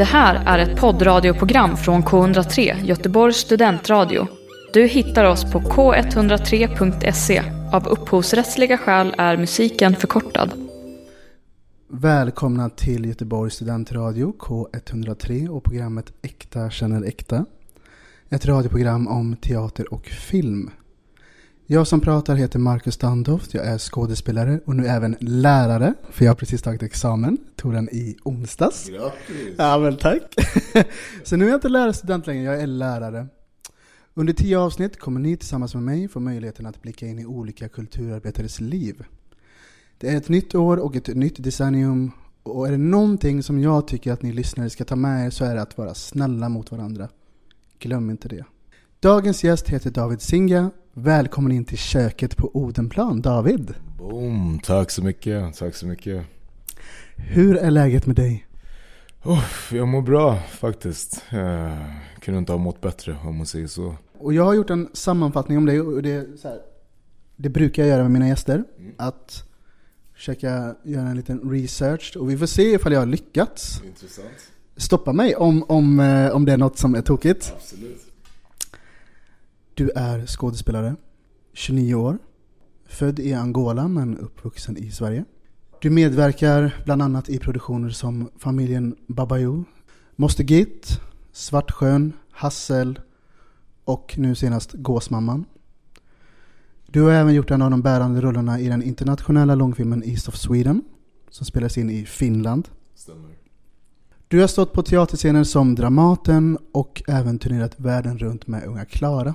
Det här är ett poddradioprogram från K103, Göteborgs studentradio. Du hittar oss på k103.se. Av upphovsrättsliga skäl är musiken förkortad. Välkomna till Göteborgs studentradio K103 och programmet Äkta känner äkta. Ett radioprogram om teater och film. Jag som pratar heter Marcus Standoft, jag är skådespelare och nu även lärare, för jag har precis tagit examen, tog den i onsdags. Grattis! Ja men tack. Så nu är jag inte lärarstudent längre, jag är lärare. Under tio avsnitt kommer ni tillsammans med mig få möjligheten att blicka in i olika kulturarbetares liv. Det är ett nytt år och ett nytt decennium och är det någonting som jag tycker att ni lyssnare ska ta med er så är det att vara snälla mot varandra. Glöm inte det. Dagens gäst heter David Singa. Välkommen in till köket på Odenplan, David. Boom, tack så mycket, tack så mycket. Hur är läget med dig? Oh, jag mår bra faktiskt. Jag kunde inte ha mått bättre om man säger så. Och jag har gjort en sammanfattning om dig och det, är så här, det brukar jag göra med mina gäster. Att försöka göra en liten research och vi får se ifall jag har lyckats. Intressant. Stoppa mig om, om, eh, om det är något som är tokigt. Absolut. Du är skådespelare, 29 år, född i Angola men uppvuxen i Sverige. Du medverkar bland annat i produktioner som Familjen Babayou, Moster Git, Svartsjön, Hassel och nu senast Gåsmamman. Du har även gjort en av de bärande rollerna i den internationella långfilmen East of Sweden som spelas in i Finland. Stämmer. Du har stått på teaterscener som Dramaten och även turnerat världen runt med Unga Klara.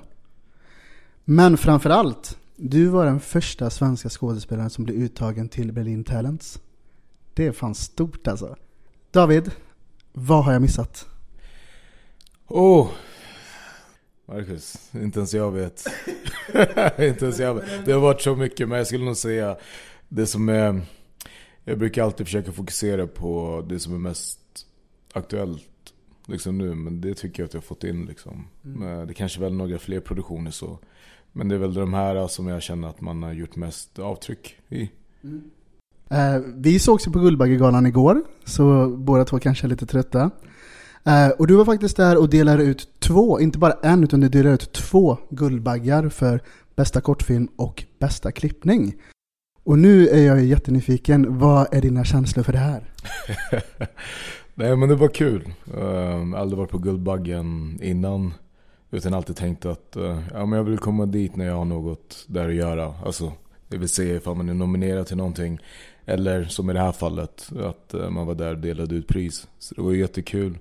Men framförallt, du var den första svenska skådespelaren som blev uttagen till Berlin Talents. Det är fan stort alltså. David, vad har jag missat? Oh! Marcus, inte ens jag vet. inte ens jag vet. Det har varit så mycket, men jag skulle nog säga det som är... Jag brukar alltid försöka fokusera på det som är mest aktuellt liksom nu. Men det tycker jag att jag har fått in liksom. Men Det kanske väl några fler produktioner så. Men det är väl de här som jag känner att man har gjort mest avtryck i. Eh, vi sågs ju på Guldbaggegalan igår, så båda två kanske är lite trötta. Eh, och du var faktiskt där och delade ut två, inte bara en, utan du delade ut två Guldbaggar för bästa kortfilm och bästa klippning. Och nu är jag jättenyfiken, vad är dina känslor för det här? Nej men det var kul. Uh, aldrig varit på Guldbaggen innan. Utan alltid tänkt att uh, ja, men jag vill komma dit när jag har något där att göra. Alltså, det vill säga ifall man är nominerad till någonting. Eller som i det här fallet, att uh, man var där och delade ut pris. Så det var ju jättekul.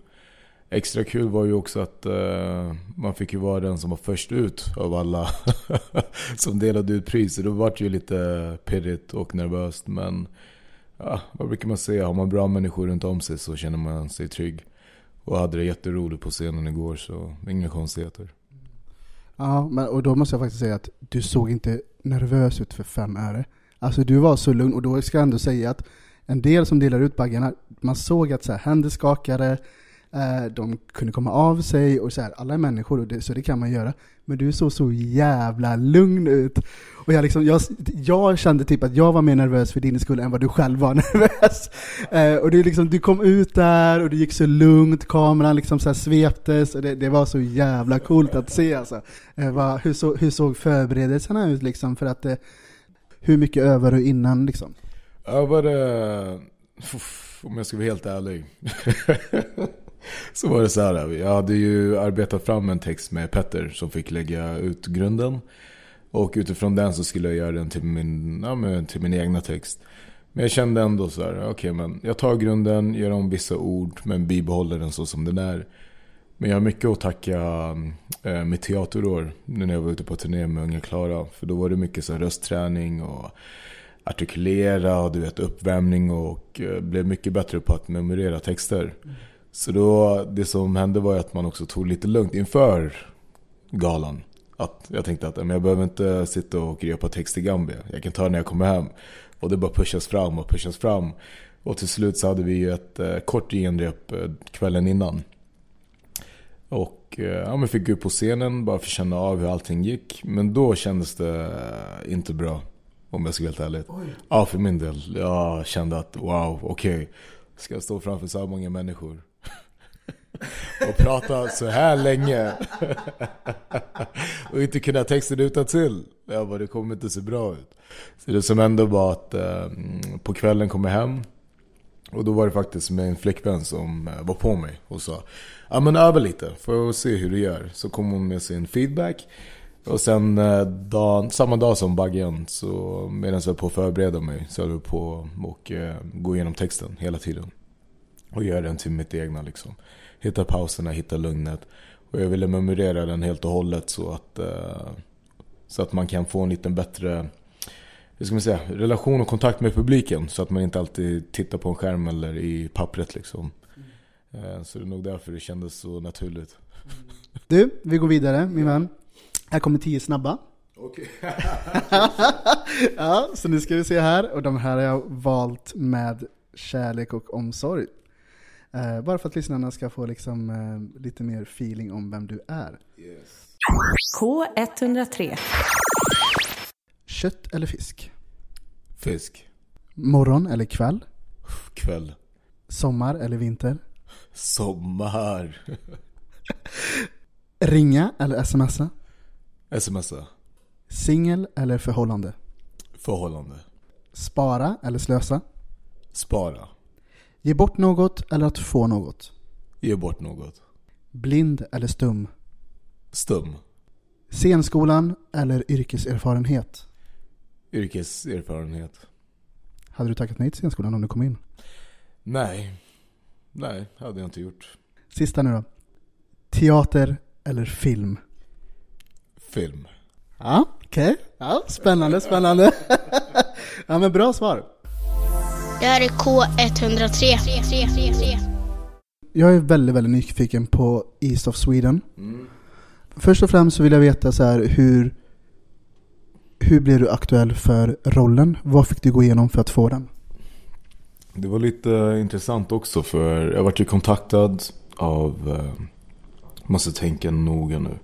Extra kul var ju också att uh, man fick ju vara den som var först ut av alla som delade ut pris. Så då var det ju lite pirrigt och nervöst. Men ja, vad brukar man säga? Har man bra människor runt om sig så känner man sig trygg. Och hade det jätteroligt på scenen igår så inga konstigheter. Ja, men, och då måste jag faktiskt säga att du såg inte nervös ut för fem öre. Alltså du var så lugn och då ska jag ändå säga att en del som delar ut baggarna, man såg att så här, händer skakade, eh, de kunde komma av sig och så här, alla är människor och det, så det kan man göra. Men du såg så jävla lugn ut. Och jag, liksom, jag, jag kände typ att jag var mer nervös för din skull än vad du själv var nervös. Eh, och du, liksom, du kom ut där och det gick så lugnt, kameran liksom så här sveptes och det, det var så jävla coolt att se alltså. Eh, vad, hur, så, hur såg förberedelserna ut liksom? För att, eh, hur mycket övade du innan liksom? Övade, eh, om jag ska vara helt ärlig. så var det så här. Jag hade ju arbetat fram en text med Petter som fick lägga ut grunden. Och utifrån den så skulle jag göra den till min, ja, till min egna text. Men jag kände ändå så här, okej okay, men jag tar grunden, gör om vissa ord men bibehåller den så som den är. Men jag har mycket att tacka eh, mitt teaterår nu när jag var ute på turné med Unga Klara. För då var det mycket så här röstträning och artikulera och du vet uppvärmning och eh, blev mycket bättre på att memorera texter. Mm. Så då, det som hände var att man också tog lite lugnt inför galan. Att jag tänkte att men jag behöver inte sitta och repa text i Gambia. Jag kan ta det när jag kommer hem. Och det bara pushas fram och pushas fram. Och till slut så hade vi ju ett eh, kort genrep eh, kvällen innan. Och eh, ja, men fick gå upp på scenen bara för att känna av hur allting gick. Men då kändes det eh, inte bra. Om jag ska vara helt ärlig. Oj. Ja, för min del. Jag kände att wow, okej. Okay. Ska jag stå framför så här många människor? och prata så här länge. och inte kunna texten utan till. Jag bara, det kommer inte se bra ut. Så det som hände var att eh, på kvällen kom jag hem. Och då var det faktiskt min flickvän som eh, var på mig och sa Ja men öva lite, får jag se hur du gör. Så kom hon med sin feedback. Och sen eh, dag, samma dag som baggen så medan jag var på att förbereda mig så höll jag på och eh, gå igenom texten hela tiden. Och göra den till mitt egna liksom. Hitta pauserna, hitta lugnet. Och jag ville memorera den helt och hållet så att, eh, så att man kan få en lite bättre hur ska man säga, relation och kontakt med publiken. Så att man inte alltid tittar på en skärm eller i pappret liksom. Mm. Så det är nog därför det kändes så naturligt. Du, vi går vidare min vän. Här kommer tio snabba. Okej. ja, så nu ska vi se här. Och de här har jag valt med kärlek och omsorg. Eh, bara för att lyssnarna ska få liksom, eh, lite mer feeling om vem du är. Yes. K103. Kött eller fisk? Fisk. Morgon eller kväll? Kväll. Sommar eller vinter? Sommar. Ringa eller smsa? Smsa. Singel eller förhållande? Förhållande. Spara eller slösa? Spara. Ge bort något eller att få något? Ge bort något. Blind eller stum? Stum. Scenskolan eller yrkeserfarenhet? Yrkeserfarenhet. Hade du tackat nej till scenskolan om du kom in? Nej. Nej, hade jag inte gjort. Sista nu då. Teater eller film? Film. Ja, okej. Okay. Ja, spännande, spännande. ja, men bra svar. Det här är K103. Jag är väldigt, väldigt nyfiken på East of Sweden. Mm. Först och främst så vill jag veta så här, hur, hur blev du aktuell för rollen? Vad fick du gå igenom för att få den? Det var lite intressant också för jag vart ju kontaktad av, eh, måste tänka noga nu.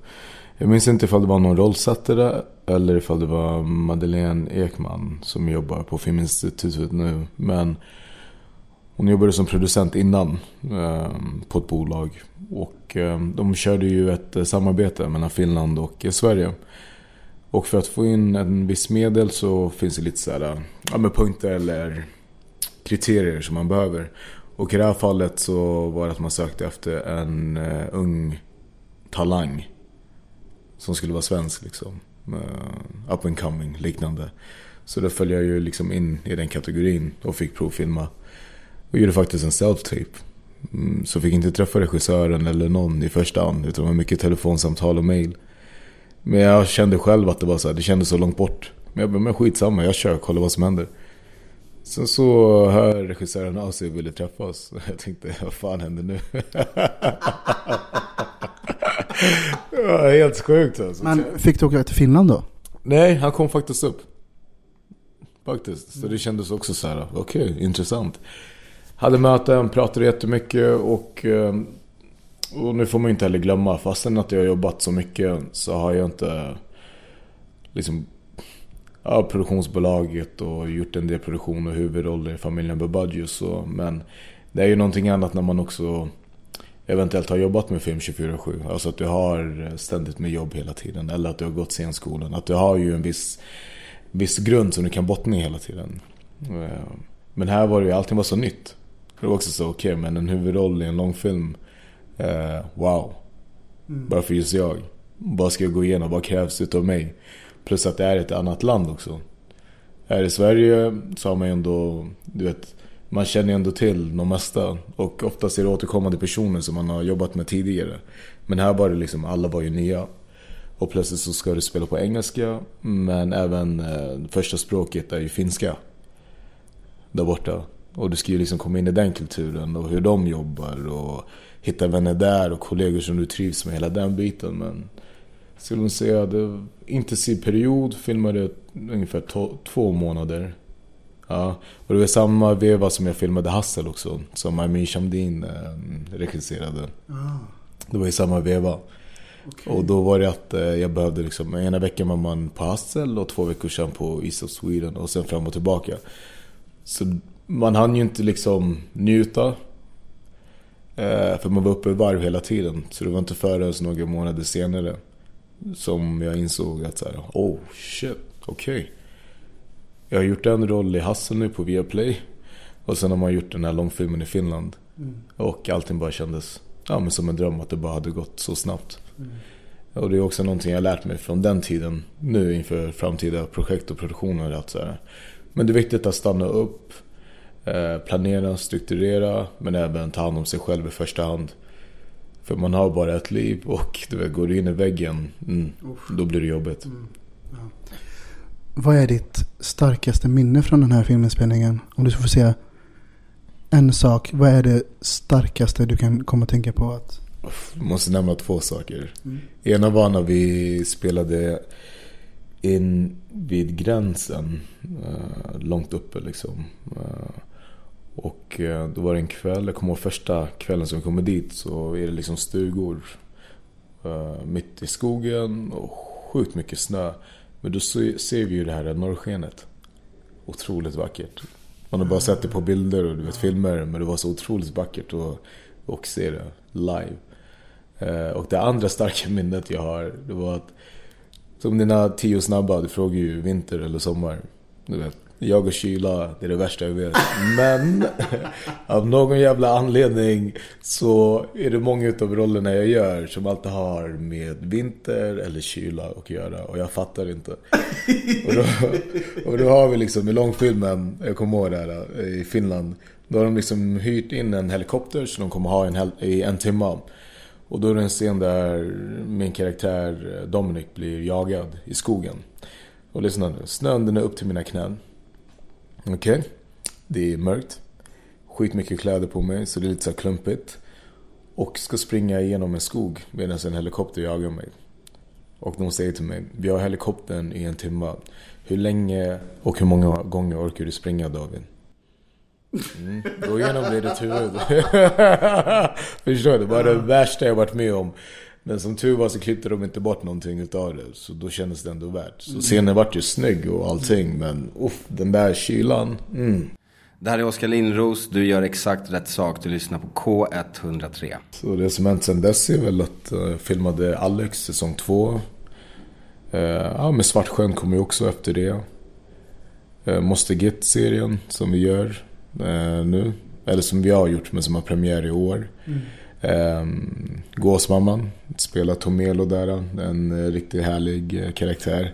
Jag minns inte ifall det var någon rollsättare eller ifall det var Madeleine Ekman som jobbar på Filminstitutet nu. Men hon jobbade som producent innan eh, på ett bolag. Och eh, de körde ju ett eh, samarbete mellan Finland och eh, Sverige. Och för att få in en viss medel så finns det lite sådär, ja, med punkter eller kriterier som man behöver. Och i det här fallet så var det att man sökte efter en eh, ung talang. Som skulle vara svensk liksom. Uh, up and coming, liknande. Så då följde jag ju liksom in i den kategorin och fick provfilma. Och gjorde faktiskt en self-tape. Mm, så fick inte träffa regissören eller någon i första hand. Utan det var mycket telefonsamtal och mail. Men jag kände själv att det var så här, det kändes så långt bort. Men jag bara, men skitsamma, jag kör, kollar vad som händer. Sen så hör regissören av sig och ville träffa oss. Jag tänkte, vad fan händer nu? var helt sjukt alltså. Men fick du åka till Finland då? Nej, han kom faktiskt upp. Faktiskt. Så det kändes också så här, okej, okay, intressant. Hade möten, pratade jättemycket och, eh, och nu får man inte heller glömma, fastän att jag har jobbat så mycket så har jag inte liksom ja, produktionsbolaget och gjort en del produktion och huvudroller i familjen Babadjus. Men det är ju någonting annat när man också eventuellt har jobbat med film 24-7. Alltså att du har ständigt med jobb hela tiden. Eller att du har gått scenskolan. Att du har ju en viss, viss grund som du kan bottna i hela tiden. Eh, men här var det ju, allting var så nytt. Det var också så, okej okay, men en huvudroll i en långfilm. Eh, wow. Mm. Varför just jag? Vad ska jag gå igenom? Vad krävs utav mig? Plus att det är ett annat land också. Här i Sverige så har man ju ändå, du vet, man känner ju ändå till de mesta. Och oftast är det återkommande personer som man har jobbat med tidigare. Men här var det liksom, alla var ju nya. Och plötsligt så ska du spela på engelska. Men även eh, första språket är ju finska. Där borta. Och du ska ju liksom komma in i den kulturen och hur de jobbar. Och hitta vänner där och kollegor som du trivs med. Hela den biten. Men skulle man säga det intensiv period. Filmade ungefär två månader. Ja, och det var samma veva som jag filmade Hassel också. Som Amin Shamdin eh, regisserade. Ah. Det var i samma veva. Okay. Och då var det att eh, jag behövde liksom, ena veckan var man på Hassel och två veckor sedan på East of Sweden och sen fram och tillbaka. Så man hann ju inte liksom njuta. Eh, för man var uppe i varv hela tiden. Så det var inte förrän några månader senare som jag insåg att så här, oh shit, okej. Okay. Jag har gjort en roll i Hassel nu på Viaplay. Och sen har man gjort den här långfilmen i Finland. Mm. Och allting bara kändes ja, men som en dröm att det bara hade gått så snabbt. Mm. Och det är också någonting jag lärt mig från den tiden nu inför framtida projekt och produktioner. Att så här, men det är viktigt att stanna upp, eh, planera, strukturera men även ta hand om sig själv i första hand. För man har bara ett liv och du vet, går du in i väggen, mm, då blir det jobbigt. Mm. Ja. Vad är ditt starkaste minne från den här filminspelningen? Om du får säga en sak, vad är det starkaste du kan komma att tänka på? Att... Jag måste nämna två saker. Mm. Ena var när vi spelade in vid gränsen, uh, långt uppe liksom. Uh, och uh, då var det en kväll, jag kommer ihåg första kvällen som vi kommer dit så är det liksom stugor mitt i skogen och sjukt mycket snö. Men då ser vi ju det här norrskenet. Otroligt vackert. Man har bara sett det på bilder och du vet, filmer. Men det var så otroligt vackert att och se det live. Eh, och det andra starka minnet jag har, det var att som dina tio snabba, du frågar ju vinter eller sommar. Du vet, jag och kyla, det är det värsta jag vet. Men av någon jävla anledning så är det många utav rollerna jag gör som alltid har med vinter eller kyla att göra. Och jag fattar inte. Och då, och då har vi liksom i långfilmen, jag kommer ihåg det här eh, i Finland. Då har de liksom hyrt in en helikopter som de kommer ha en i en timme. Och då är det en scen där min karaktär eh, Dominic blir jagad i skogen. Och lyssna nu, snön den är upp till mina knän. Okej. Okay. Det är mörkt. Skitmycket kläder på mig så det är lite så klumpigt. Och ska springa igenom en skog medan en helikopter jagar mig. Och de säger till mig, vi har helikoptern i en timme. Hur länge och hur många gånger orkar du springa David? Mm. Gå igenom det i ditt huvud. Förstår du? Det var det värsta jag varit med om. Men som tur var så klippte de inte bort någonting utav det. Så då kändes det ändå värt. Så scenen vart ju snygg och allting. Men uff, den där kylan. Mm. Det här är Oskar Lindros. Du gör exakt rätt sak. Du lyssnar på K103. Så det som hänt sen dess är väl att jag uh, filmade Alex säsong 2. Uh, ja, men Svartsjön kommer ju också efter det. Uh, Måste Git-serien som vi gör nu. Eller som vi har gjort men som har premiär i år. Mm. Um, Gåsmamman spelar Tomelo där, en riktigt härlig eh, karaktär.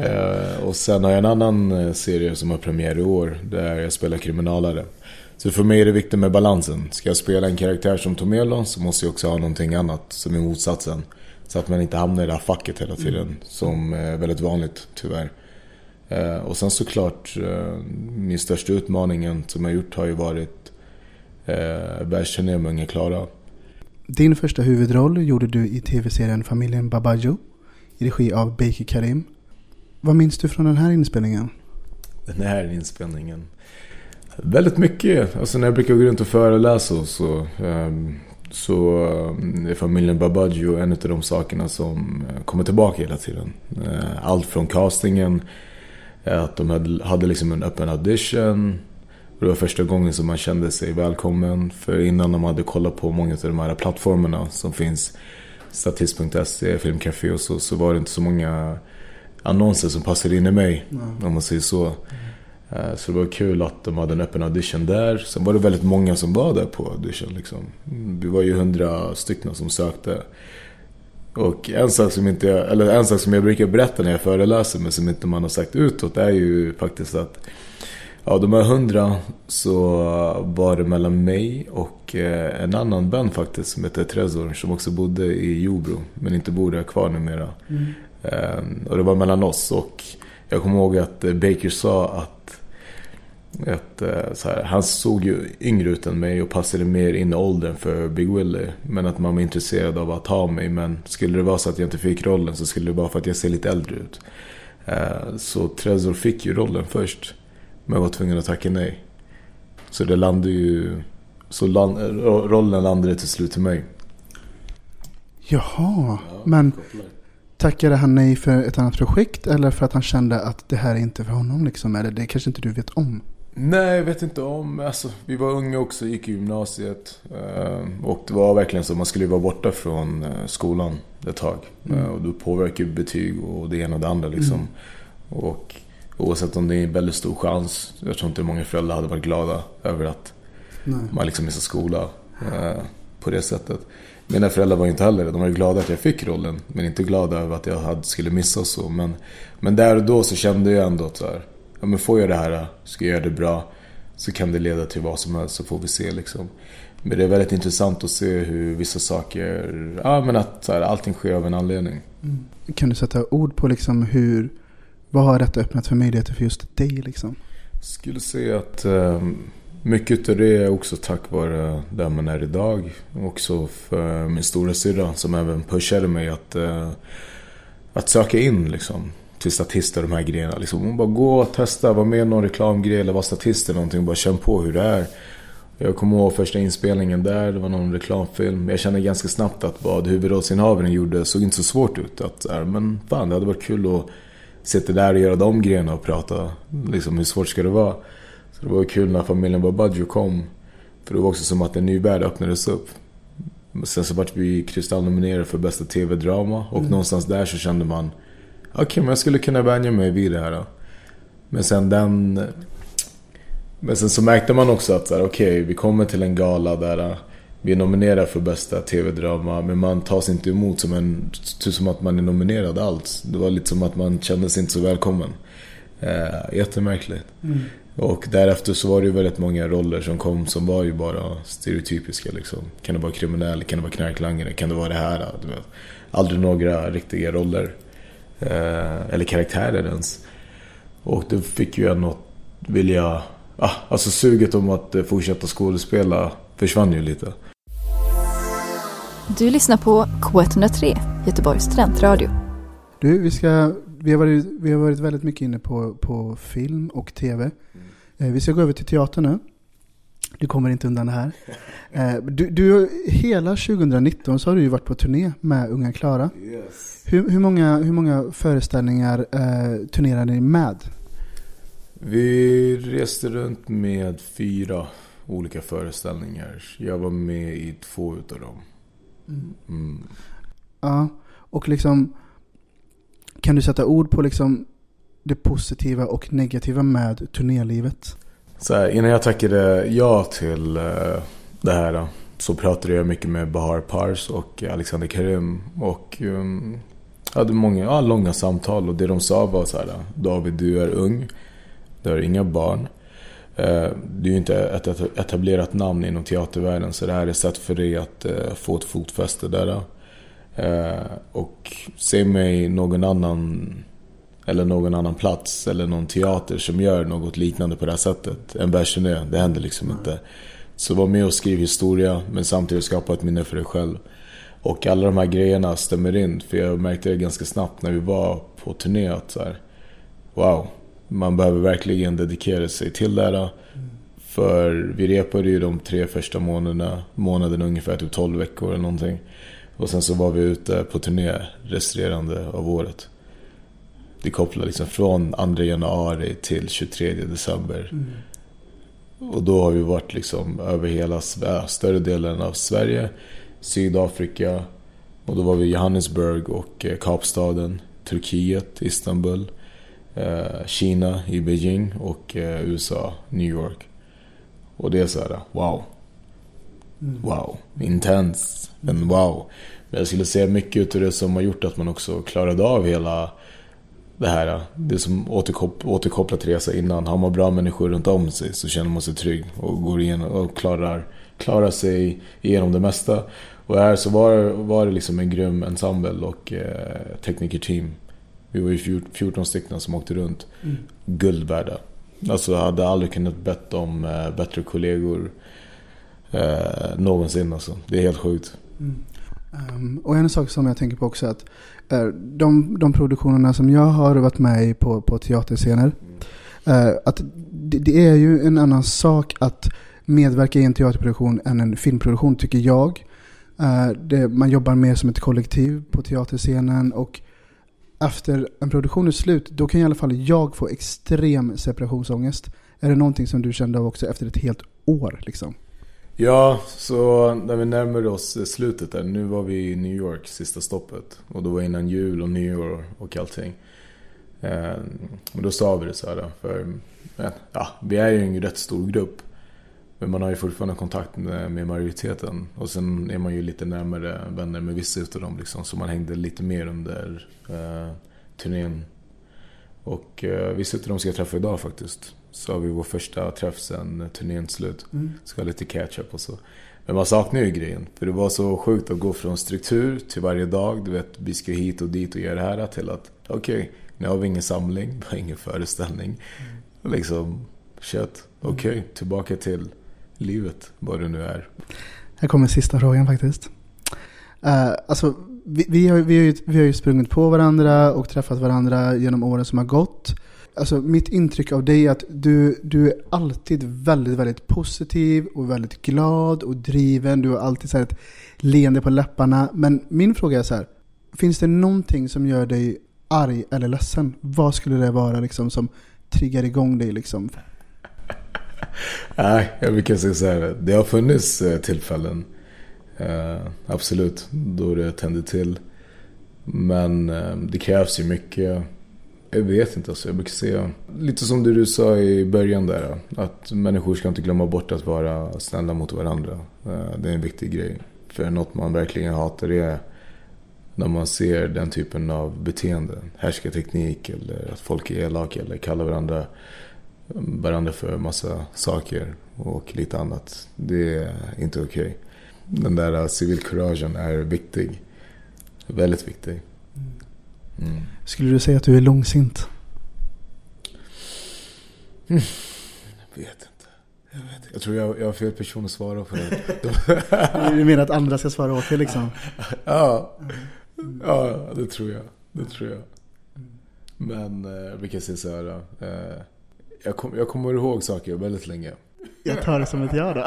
uh, och sen har jag en annan eh, serie som har premiär i år där jag spelar kriminalare. Så för mig är det viktigt med balansen. Ska jag spela en karaktär som Tomelo så måste jag också ha någonting annat som är motsatsen. Så att man inte hamnar i det här facket hela tiden. Mm. Som är väldigt vanligt tyvärr. Uh, och sen såklart, uh, min största utmaningen som jag gjort har ju varit uh, världsturné med Unga Klara. Din första huvudroll gjorde du i tv-serien Familjen Babajo i regi av Baker Karim. Vad minns du från den här inspelningen? Den här inspelningen? Väldigt mycket. Alltså när jag brukar gå runt och föreläsa så, ehm, så ehm, är familjen Babaggio en av de sakerna som eh, kommer tillbaka hela tiden. Eh, allt från castingen, eh, att de hade, hade liksom en öppen audition det var första gången som man kände sig välkommen. För innan de hade kollat på många av de här plattformarna som finns. Statist.se, Filmcafé och så. Så var det inte så många annonser som passade in i mig. Mm. Om man säger så. Mm. Så det var kul att de hade en öppen audition där. Sen var det väldigt många som var där på audition. Liksom. Vi var ju hundra stycken som sökte. Och en sak, som inte jag, eller en sak som jag brukar berätta när jag föreläser men som inte man har sagt utåt är ju faktiskt att av de här hundra så var det mellan mig och eh, en annan vän faktiskt som heter Trezor som också bodde i Jobro men inte bor där kvar numera. Mm. Ehm, och det var mellan oss och jag kommer ihåg att eh, Baker sa att, att eh, så här, han såg ju yngre ut än mig och passade mer in i åldern för Big Willie. Men att man var intresserad av att ha mig. Men skulle det vara så att jag inte fick rollen så skulle det vara för att jag ser lite äldre ut. Så Trezor fick ju rollen först. Men var tvungen att tacka nej. Så det landade ju... Så land, rollen landade till slut till mig. Jaha, ja, men tackade han nej för ett annat projekt eller för att han kände att det här är inte för honom liksom? Eller det kanske inte du vet om? Nej, jag vet inte om. Alltså, vi var unga också, gick i gymnasiet. Eh, och det var verkligen så, man skulle vara borta från eh, skolan ett tag. Mm. Eh, och då påverkar ju betyg och det ena och det andra liksom. Mm. Och oavsett om det är en väldigt stor chans. Jag tror inte många föräldrar hade varit glada över att Nej. man liksom missar skola eh, på det sättet. Mina föräldrar var inte heller. De var glada att jag fick rollen. Men inte glada över att jag hade, skulle missa och så. Men, men där och då så kände jag ändå att så här, ja, men får jag det här, ska jag göra det bra. Så kan det leda till vad som helst så får vi se liksom. Men det är väldigt intressant att se hur vissa saker, ja men att så här, allting sker av en anledning. Kan du sätta ord på liksom hur, vad har detta öppnat för möjligheter för just dig liksom? skulle säga att eh, mycket av det är också tack vare där man är idag. Också för min stora syrra som även pushade mig att, eh, att söka in liksom, till statister och de här grejerna. Liksom, hon bara gå och testa, var med i någon reklamgrej eller var statist eller någonting. Bara känn på hur det är. Jag kommer ihåg första inspelningen där, det var någon reklamfilm. Jag kände ganska snabbt att vad huvudrollsinnehavaren gjorde såg inte så svårt ut. Att, men fan, det hade varit kul att sitta där och göra de grejerna och prata. Liksom, hur svårt ska det vara? Så det var kul när familjen Babaggio kom. För det var också som att en ny värld öppnades upp. Sen så vart vi kristallnominerade för bästa TV-drama. Och någonstans där så kände man Okej, men jag skulle kunna vänja mig vid det här. Då. Men sen den... Men sen så märkte man också att okej, vi kommer till en gala där vi är nominerade för bästa TV-drama. Men man tas inte emot som, en, som att man är nominerad alls. Det var lite som att man kände sig inte så välkommen. Eh, jättemärkligt. Och därefter så var det ju väldigt många roller som kom som var ju bara stereotypiska liksom. Kan det vara kriminell? Kan det vara knarklangare? Kan det vara det här? Du vet. Aldrig några riktiga roller. Eh, eller karaktärer ens. Och det fick ju en att vilja... Ah, alltså suget om att eh, fortsätta skådespela försvann ju lite. Du lyssnar på K103, Göteborgs studentradio. Du, vi, ska, vi, har varit, vi har varit väldigt mycket inne på, på film och tv. Eh, vi ska gå över till teater nu. Du kommer inte undan det här. Eh, du, du, hela 2019 så har du ju varit på turné med Unga Klara. Hur, hur, många, hur många föreställningar eh, turnerade ni med? Vi reste runt med fyra olika föreställningar. Jag var med i två utav dem. Mm. mm. Ja, och liksom kan du sätta ord på liksom det positiva och negativa med turnélivet? Så här, innan jag tackade eh, ja till eh, det här då, så pratade jag mycket med Bahar Pars och Alexander Karim. Och um, hade många ja, långa samtal och det de sa var så här. David, du är ung. Du har inga barn. Eh, det du är ju inte ett etablerat namn inom teatervärlden så det här är ett sätt för dig att eh, få ett fotfäste där. Eh. Och se mig någon annan eller någon annan plats eller någon teater som gör något liknande på det här sättet. En världsturné, det händer liksom inte. Så var med och skriv historia men samtidigt skapa ett minne för dig själv. Och alla de här grejerna stämmer in. För jag märkte det ganska snabbt när vi var på turné att så här, Wow, man behöver verkligen dedikera sig till det här. För vi repade ju de tre första månaderna, månaderna ungefär typ 12 veckor eller någonting. Och sen så var vi ute på turné resterande av året. Det kopplar liksom från 2 januari till 23 december. Och då har vi varit liksom över hela Sve- större delen av Sverige, Sydafrika. Och då var vi i Johannesburg och eh, Kapstaden, Turkiet, Istanbul, Kina i Beijing och eh, USA, New York. Och det är så här, wow. Wow, intens. Men wow. Men jag skulle säga mycket av det som har gjort att man också klarade av hela det här. Det som återkop återkopplat till det jag sa innan. Har man bra människor runt om sig så känner man sig trygg och går igenom och klarar, klarar sig igenom det mesta. Och här så var, var det liksom en grym ensemble och eh, teknikerteam. Vi var ju fjort- 14 stycken som åkte runt. Guld värda. Alltså jag hade aldrig kunnat bett om eh, bättre kollegor eh, någonsin alltså. Det är helt sjukt. Um, och en sak som jag tänker på också är att eh, de, de produktionerna som jag har varit med i på, på teaterscener, eh, att det, det är ju en annan sak att medverka i en teaterproduktion än en filmproduktion tycker jag. Eh, det, man jobbar mer som ett kollektiv på teaterscenen och efter en produktion är slut, då kan i alla fall jag få extrem separationsångest. Är det någonting som du kände av också efter ett helt år liksom? Ja, så när vi närmade oss slutet där. Nu var vi i New York, sista stoppet. Och då var innan jul och nyår och allting. Eh, och då sa vi det så här. För ja, vi är ju en rätt stor grupp. Men man har ju fortfarande kontakt med, med majoriteten. Och sen är man ju lite närmare vänner med vissa utav dem liksom. Så man hängde lite mer under eh, turnén. Och eh, vissa utav dem ska jag träffa idag faktiskt. Så har vi vår första träff sen turnén slut. Ska ha lite catch-up och så. Men man saknar ju grejen. För det var så sjukt att gå från struktur till varje dag. Du vet, vi ska hit och dit och göra det här. Till att, okej, nu har vi ingen samling, vi har ingen föreställning. Liksom, kött. Okej, tillbaka till livet, vad det nu är. Här kommer sista frågan faktiskt. Uh, alltså, vi, vi, har, vi, har ju, vi har ju sprungit på varandra och träffat varandra genom åren som har gått. Alltså, mitt intryck av dig är att du, du är alltid väldigt, väldigt positiv och väldigt glad och driven. Du har alltid så här ett leende på läpparna. Men min fråga är så här. Finns det någonting som gör dig arg eller ledsen? Vad skulle det vara liksom som triggar igång dig liksom? Nej, jag brukar säga så här. Det har funnits eh, tillfällen. Eh, absolut, då det tände till. Men eh, det krävs ju mycket. Jag vet inte, alltså, jag brukar säga lite som det du sa i början där. Att människor ska inte glömma bort att vara snälla mot varandra. Det är en viktig grej. För något man verkligen hatar är när man ser den typen av beteende. Härskarteknik eller att folk är elaka eller kallar varandra, varandra för massa saker och lite annat. Det är inte okej. Den där civilkuragen är viktig. Väldigt viktig. Mm. Skulle du säga att du är långsint? Jag vet inte. Jag, vet. jag tror jag, jag har fel person att svara på det. Du menar att andra ska svara åt dig liksom? ja. ja, det tror jag. Det tror jag. Men eh, vi kan säga så här. Eh, jag, kom, jag kommer ihåg saker väldigt länge. Jag tar det som ett ja då.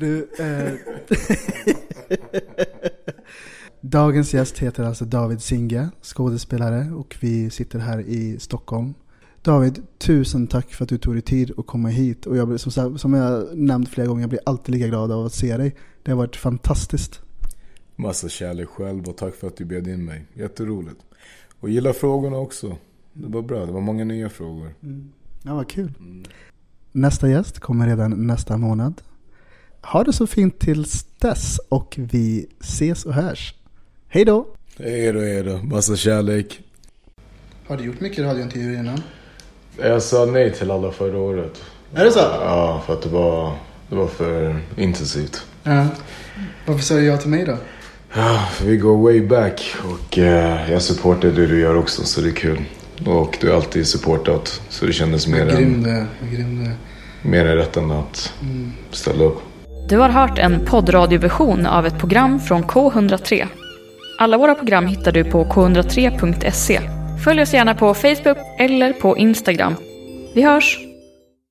Du, eh, Dagens gäst heter alltså David Singe, skådespelare och vi sitter här i Stockholm. David, tusen tack för att du tog dig tid att komma hit. Och jag, blir- som, som jag nämnt flera gånger, jag blir alltid lika glad av att se dig. Det har varit fantastiskt. Massa kärlek själv och tack för att du bjöd in mig. Jätteroligt. Och gilla frågorna också. Det var bra, det var många nya frågor. Ja, vad kul. Nästa gäst kommer redan nästa månad. Ha det så fint tills dess och vi ses och hörs. Hej då! Hej då, hej då. Massa kärlek. Har du gjort mycket radiointervjuer innan? Jag sa nej till alla förra året. Är det så? Ja, för att det var, det var för intensivt. Ja. Varför sa du ja till mig då? Ja, vi går way back och eh, jag supportar det du gör också så det är kul. Och du har alltid supportat så det kändes mer än. Grym du är. mer än rätt än att ställa upp. Du har hört en poddradioversion av ett program från K103. Alla våra program hittar du på k103.se. Följ oss gärna på Facebook eller på Instagram. Vi hörs!